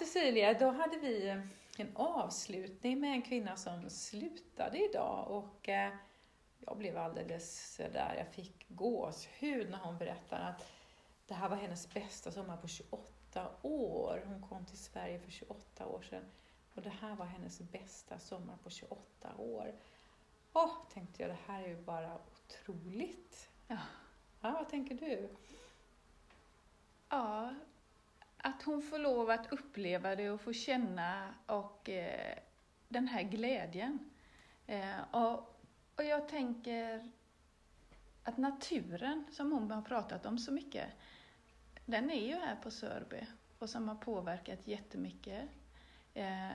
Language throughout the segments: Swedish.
Cecilia, då hade vi en avslutning med en kvinna som slutade idag och eh, jag blev alldeles där, jag fick gåshud när hon berättade att det här var hennes bästa sommar på 28 år. Hon kom till Sverige för 28 år sedan och det här var hennes bästa sommar på 28 år. Åh, tänkte jag, det här är ju bara otroligt. Ja. Ja, vad tänker du? Ja, att hon får lov att uppleva det och få känna och eh, den här glädjen. Eh, och, och jag tänker att naturen, som hon har pratat om så mycket, den är ju här på Sörby och som har påverkat jättemycket. Eh,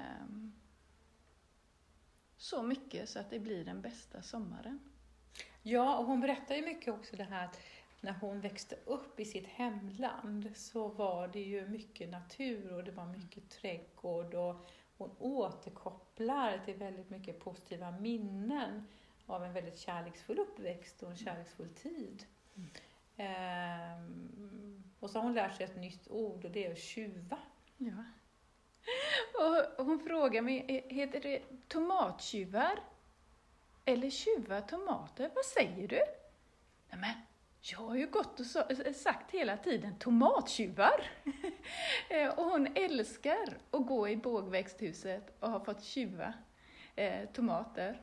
så mycket så att det blir den bästa sommaren. Ja, och hon berättar ju mycket också det här att när hon växte upp i sitt hemland så var det ju mycket natur och det var mycket trädgård och hon återkopplar till väldigt mycket positiva minnen av en väldigt kärleksfull uppväxt och en kärleksfull tid. Mm. Ehm, och så har hon lärt sig ett nytt ord och det är att tjuva. Ja. Och hon frågar mig, eh, heter det tomattjuvar? Eller tjuva tomater? Vad säger du? Nämen, jag har ju gått och sagt hela tiden tomattjuvar. Eh, och hon älskar att gå i bågväxthuset och ha fått tjuva eh, tomater.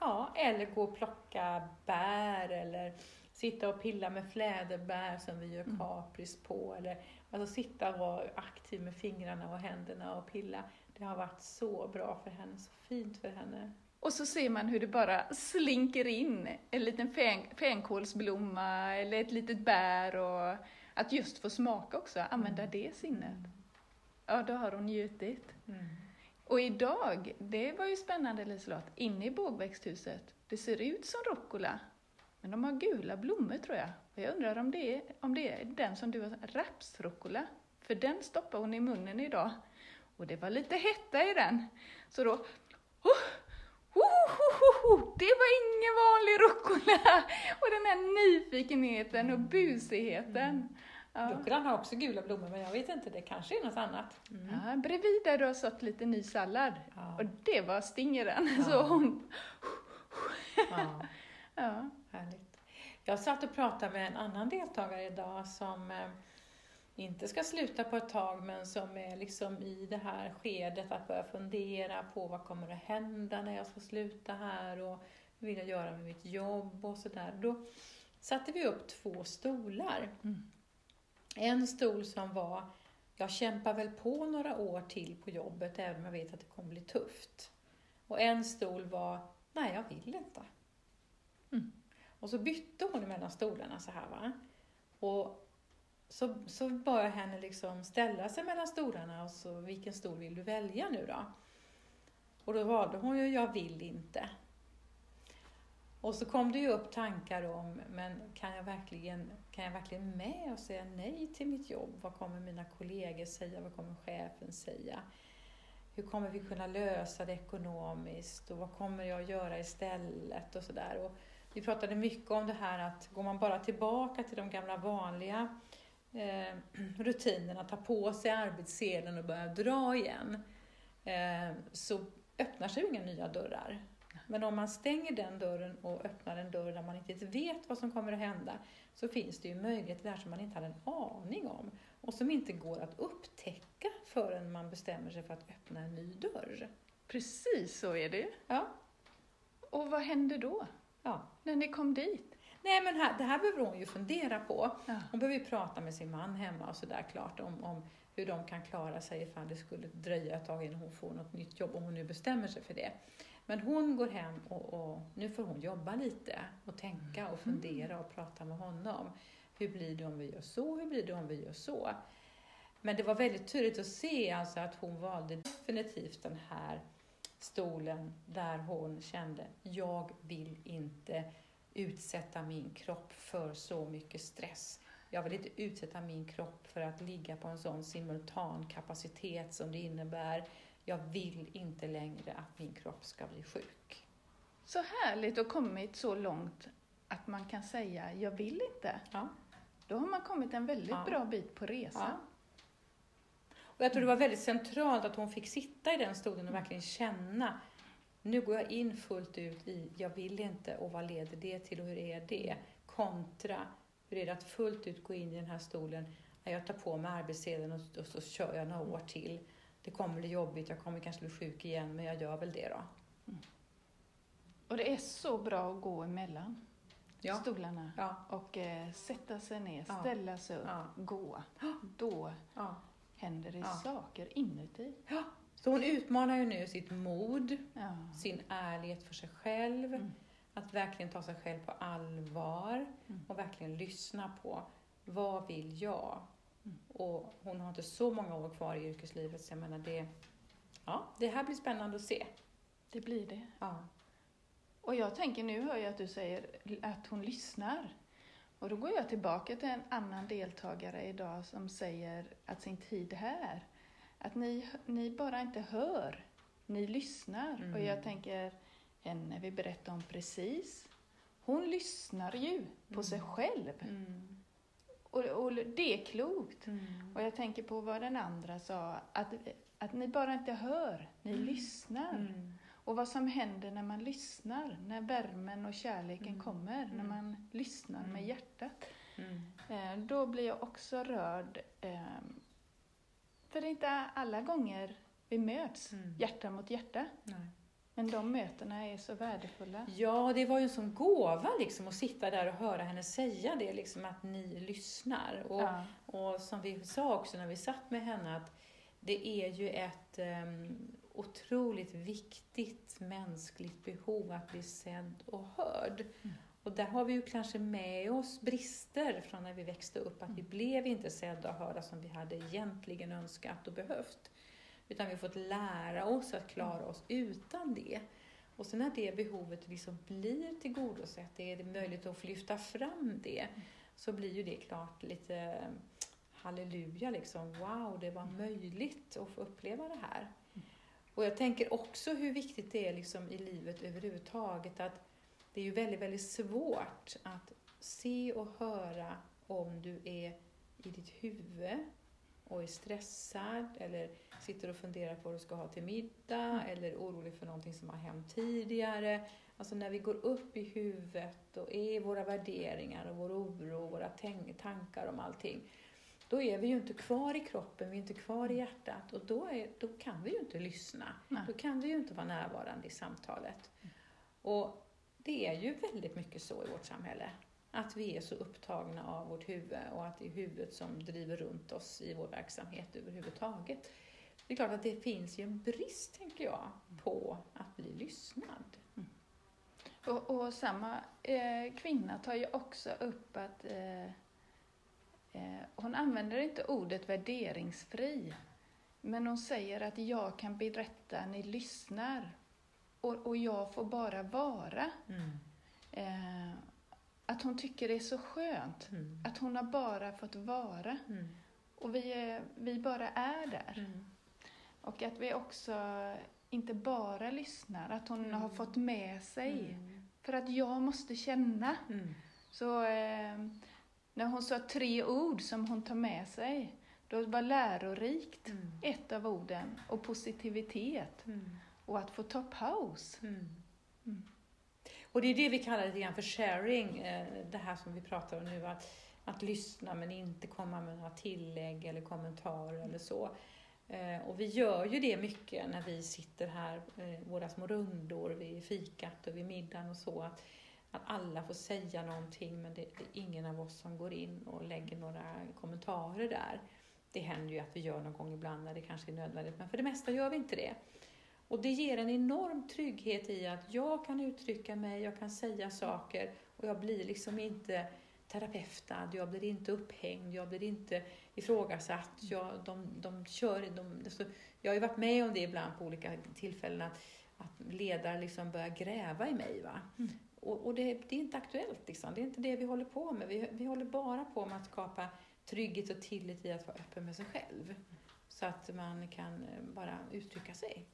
Ja, eller gå och plocka bär eller sitta och pilla med fläderbär som vi gör Mm. kapris på. Eller alltså sitta och vara aktiv med fingrarna och händerna och pilla. Det har varit så bra för henne, så fint för henne. Och så ser man hur det bara slinker in en liten fän, fänkålsblomma eller ett litet bär och att just få smaka också, använda Mm. det sinnet. Ja, då har hon njutit. Mm. Och idag, det var ju spännande Liselott, inne i bågväxthuset, det ser ut som rucola, men de har gula blommor tror jag. Och jag undrar om det är, om det är den som du har, rapsrucola, för den stoppade hon i munnen idag. Och det var lite hetta i den. Så då, oh, det var ingen vanlig rucola! Och den här nyfikenheten och busigheten. Ja. Rucolan har också gula blommor, men jag vet inte, det kanske är något annat. Mm. Ja, bredvid där du har sått lite ny sallad. Ja. Och det var stingeren. Ja. Så hon, Ja, ja. härligt. Jag satt och pratade med en annan deltagare idag som eh, inte ska sluta på ett tag, men som är liksom i det här skedet att börja fundera på vad kommer att hända när jag ska sluta här och hur vill jag göra med mitt jobb och sådär. Då satte vi upp två stolar. Mm. En stol som var, jag kämpar väl på några år till på jobbet även om jag vet att det kommer bli tufft. Och en stol var, nej jag vill inte. Mm. Och så bytte hon mellan stolarna så här va. Och så, så bad jag henne liksom ställa sig mellan stolarna och så, vilken stol vill du välja nu då? Och då valde hon ju, jag vill inte. Och så kom det ju upp tankar om, men kan jag verkligen, kan jag verkligen med och säga nej till mitt jobb? Vad kommer mina kollegor säga? Vad kommer chefen säga? Hur kommer vi kunna lösa det ekonomiskt? Och vad kommer jag göra istället? Och sådär. Vi pratade mycket om det här att går man bara tillbaka till de gamla vanliga eh, rutinerna, ta på sig arbetssedeln och börja dra igen, eh, så öppnar sig inga nya dörrar. Men om man stänger den dörren och öppnar en dörr där man inte vet vad som kommer att hända, så finns det ju möjligheter där som man inte hade en aning om och som inte går att upptäcka förrän man bestämmer sig för att öppna en ny dörr. Precis så är det. Ja, Och vad hände då? ja. När ni kom dit? Nej, men här, det här behöver hon ju fundera på. Ja. Hon behöver ju prata med sin man hemma och sådär klart om, om hur de kan klara sig ifall det skulle dröja ett tag innan hon får något nytt jobb, om hon nu bestämmer sig för det. Men hon går hem och, och nu får hon jobba lite och tänka och fundera och prata med honom. Hur blir det om vi gör så? Hur blir det om vi gör så? Men det var väldigt tydligt att se alltså att hon valde definitivt den här stolen där hon kände, jag vill inte utsätta min kropp för så mycket stress. Jag vill inte utsätta min kropp för att ligga på en sån simultan kapacitet som det innebär. Jag vill inte längre att min kropp ska bli sjuk. Så härligt och kommit så långt att man kan säga jag vill inte. Ja. Då har man kommit en väldigt Ja. bra bit på resan. Och jag tror det var väldigt centralt att hon fick sitta i den stolen och verkligen känna nu går jag in fullt ut i, jag vill inte och vad leder det till och hur är det? Kontra, hur är det att fullt ut gå in i den här stolen, jag tar på mig arbetssedeln och, och så kör jag några år till. Det kommer bli jobbigt, jag kommer kanske bli sjuk igen, men jag gör väl det då. Mm. Och det är så bra att gå emellan ja. stolarna ja. och eh, sätta sig ner, ställa sig upp, gå. Då händer det saker inuti. Ja. Så hon utmanar ju nu sitt mod, sin ärlighet för sig själv, mm. att verkligen ta sig själv på allvar mm. och verkligen lyssna på vad vill jag? Mm. Och hon har inte så många år kvar i yrkeslivet så jag menar det, ja, det här blir spännande att se. Det blir det. Ja. Och jag tänker, nu hör jag att du säger att hon lyssnar. Och då går jag tillbaka till en annan deltagare idag som säger att sin tid här, att ni, ni bara inte hör, ni lyssnar. Mm. Och jag tänker, henne vi berättade om precis, hon lyssnar ju på mm. sig själv. Mm. Och, och, det är klokt. Mm. Och jag tänker på vad den andra sa, att, att ni bara inte hör, ni mm. lyssnar. Mm. Och vad som händer när man lyssnar, när värmen och kärleken mm. kommer, när mm. man lyssnar med mm. hjärtat. Eh, då blir jag också rörd. För det är inte alla gånger vi möts, hjärta mot hjärta. Nej. Men de mötena är så värdefulla. Ja, det var ju en sån gåva liksom att sitta där och höra henne säga det, liksom att ni lyssnar. Och, ja. och som vi sa också när vi satt med henne, att det är ju ett um, otroligt viktigt mänskligt behov att bli sedd och hörd. Mm. Och där har vi ju kanske med oss brister från när vi växte upp, att vi mm. blev inte sedda och hörda som vi hade egentligen önskat och behövt. Utan vi har fått lära oss att klara oss utan det. Och sen när det behovet liksom blir tillgodosett, det är möjligt att lyfta fram det, så blir ju det klart lite halleluja, liksom. wow, det var möjligt att få uppleva det här. Och jag tänker också hur viktigt det är liksom i livet överhuvudtaget att det är ju väldigt, väldigt svårt att se och höra om du är i ditt huvud och är stressad eller sitter och funderar på vad du ska ha till middag mm. eller orolig för någonting som har hänt tidigare. Alltså när vi går upp i huvudet och är våra värderingar och vår oro och våra tankar om allting, då är vi ju inte kvar i kroppen, vi är inte kvar i mm. hjärtat och då, är, då kan vi ju inte lyssna. Nej. Då kan vi ju inte vara närvarande i samtalet. Mm. Och det är ju väldigt mycket så i vårt samhälle. Att vi är så upptagna av vårt huvud och att det är huvudet som driver runt oss i vår verksamhet överhuvudtaget. Det är klart att det finns ju en brist, tänker jag, på att bli lyssnad. Mm. Och, och, samma eh, kvinna tar ju också upp att eh, eh, hon använder inte ordet värderingsfri, men hon säger att jag kan berätta, ni lyssnar och, och jag får bara vara. Mm. Eh, att hon tycker det är så skönt. Mm. Att hon har bara fått vara. Mm. Och vi, är, vi bara är där. Mm. Och att vi också inte bara lyssnar, att hon har mm. fått med sig. Mm. För att jag måste känna. Mm. Så eh, när hon sa tre ord som hon tar med sig, då var lärorikt ett av orden och positivitet. Och att få ta paus. Mm. Mm. Och det är det vi kallar lite grann för sharing, eh, det här som vi pratar om nu, att, att lyssna men inte komma med några tillägg eller kommentarer eller så. Eh, och vi gör ju det mycket när vi sitter här, eh, våra små rundor vid fikat och vid middagen och så, att, att alla får säga någonting men det, det är ingen av oss som går in och lägger några kommentarer där. Det händer ju att vi gör någon gång ibland när det kanske är nödvändigt, men för det mesta gör vi inte det. Och det ger en enorm trygghet i att jag kan uttrycka mig, jag kan säga saker och jag blir liksom inte terapeutad, jag blir inte upphängd, jag blir inte ifrågasatt. Jag, de, de kör, de, alltså, jag har ju varit med om det ibland på olika tillfällen att, att ledare liksom börjar gräva i mig. Va? Mm. Och, och det, det, är inte aktuellt, liksom. det är inte det vi håller på med. Vi, vi håller bara på med att skapa trygghet och tillit i att vara öppen med sig själv. Så att man kan eh, bara uttrycka sig.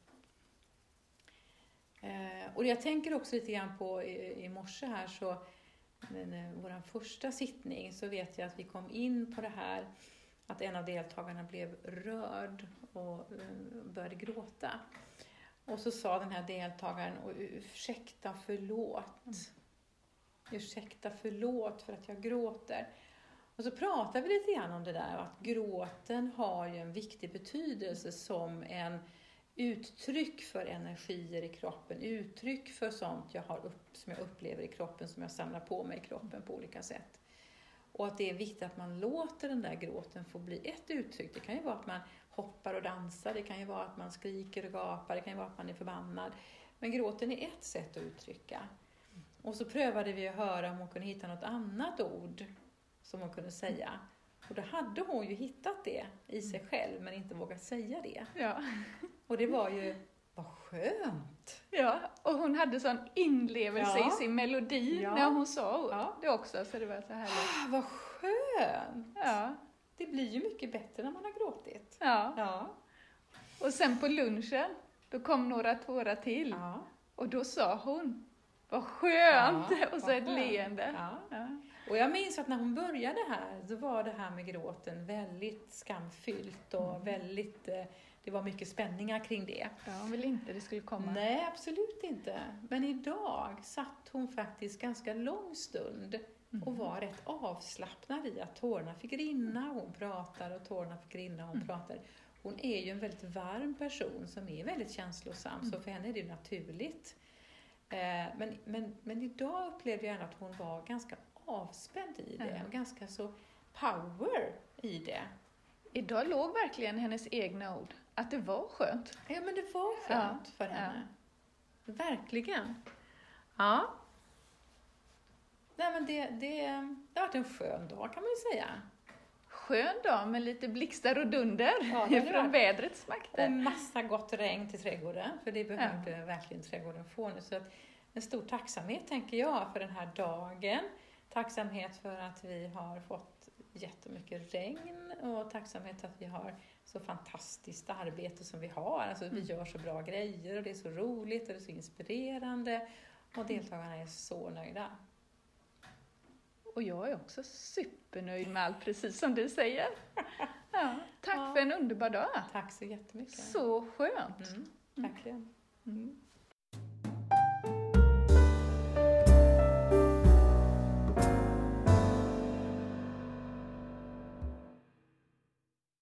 Eh, och jag tänker också lite grann på i, i morse här så, eh, vår första sittning, så vet jag att vi kom in på det här att en av deltagarna blev rörd och eh, började gråta. Och så sa den här deltagaren, "Och ursäkta, förlåt. Ursäkta, förlåt för att jag gråter. Och så pratade vi lite grann om det där, att gråten har ju en viktig betydelse som en uttryck för energier i kroppen, uttryck för sånt jag har upp, som jag upplever i kroppen, som jag samlar på mig i kroppen på olika sätt. Och att det är viktigt att man låter den där gråten få bli ett uttryck. Det kan ju vara att man hoppar och dansar, det kan ju vara att man skriker och gapar, det kan ju vara att man är förbannad. Men gråten är ett sätt att uttrycka. Och så prövade vi att höra om hon kunde hitta något annat ord som hon kunde säga. Och då hade hon ju hittat det i sig själv, men inte vågat säga det. Ja. Och det var ju, vad skönt! ja, och hon hade sån inlevelse Ja. i sin melodi Ja. när hon sa Ja. det också, så det var så härligt. Ah, vad skönt! Ja, Det blir ju mycket bättre när man har gråtit. ja. Ja. Och sen på lunchen, då kom några tårar till. Och då sa hon, vad skönt! Och så vad ett skönt. leende. Och jag minns att när hon började här, då var det här med gråten väldigt skamfyllt och väldigt, eh, det var mycket spänningar kring det. Ja, hon ville inte det skulle komma. Nej, absolut inte. Men idag satt hon faktiskt ganska lång stund och var rätt avslappnad i att tårarna fick rinna, hon pratar och tårarna fick rinna, hon pratar. Hon är ju en väldigt varm person som är väldigt känslosam, så för henne är det naturligt. Eh, Men, men, men idag upplevde jag ändå att hon var ganska avspänd i det, Ja. och ganska så power i det. Idag låg verkligen hennes egna ord, att det var skönt. Ja, men det var skönt för ja. henne. Verkligen. Ja. Nej, men det, det, det har varit en skön dag kan man ju säga. Skön dag med lite blixtar och dunder Ja, från varit. vädrets Och makter. massa gott regn till trädgården, för det behövde verkligen trädgården få nu. Så att en stor tacksamhet tänker jag för den här dagen. Tacksamhet för att vi har fått jättemycket regn och tacksamhet för att vi har så fantastiskt arbete som vi har. Alltså vi gör så bra grejer och det är så roligt och det är så inspirerande och deltagarna är så nöjda. Och jag är också supernöjd med allt, precis som du säger. Ja, tack Ja. för en underbar dag. Tack så jättemycket. Så skönt. Mm, verkligen. Mm.